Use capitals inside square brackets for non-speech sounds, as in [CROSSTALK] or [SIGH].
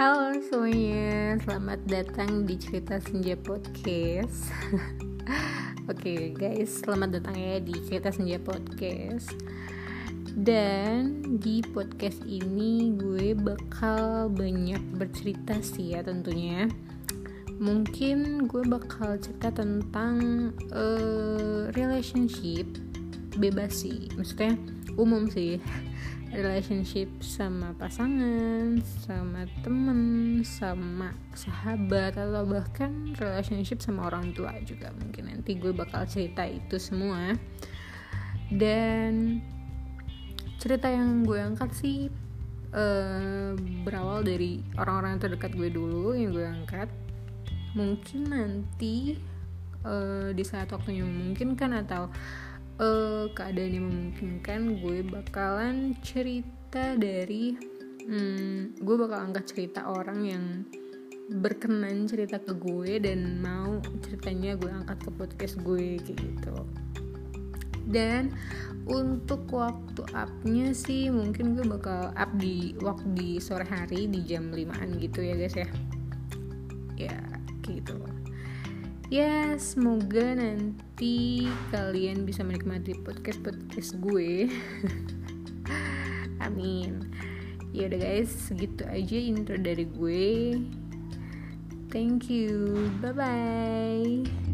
Halo semuanya, selamat datang di Cerita Senja Podcast. [LAUGHS] Oke okay, guys, selamat datang ya di Cerita Senja Podcast. Dan di podcast ini gue bakal banyak bercerita sih ya tentunya. Mungkin gue bakal cerita tentang uh, relationship bebas sih Maksudnya umum sih [LAUGHS] relationship sama pasangan, sama temen, sama sahabat atau bahkan relationship sama orang tua juga. Mungkin nanti gue bakal cerita itu semua. Dan cerita yang gue angkat sih uh, berawal dari orang-orang terdekat gue dulu yang gue angkat. Mungkin nanti uh, di saat waktunya memungkinkan atau uh, keadaan yang memungkinkan gue bakalan cerita dari hmm, gue bakal angkat cerita orang yang berkenan cerita ke gue dan mau ceritanya gue angkat ke podcast gue kayak gitu. Dan untuk waktu upnya sih mungkin gue bakal up di waktu di sore hari di jam 5an gitu ya guys ya. Ya gitu ya semoga nanti kalian bisa menikmati podcast podcast gue. [LAUGHS] Amin. Ya udah guys segitu aja intro dari gue. Thank you. Bye bye